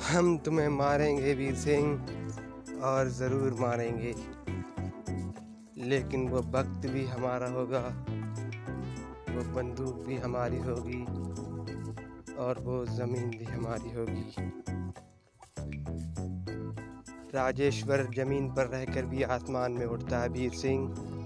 हम तुम्हें मारेंगे वीर सिंह और ज़रूर मारेंगे। लेकिन वो वक्त भी हमारा होगा, वो बंदूक भी हमारी होगी और वो ज़मीन भी हमारी होगी। राजेश्वर ज़मीन पर रहकर भी आसमान में उड़ता है वीर सिंह।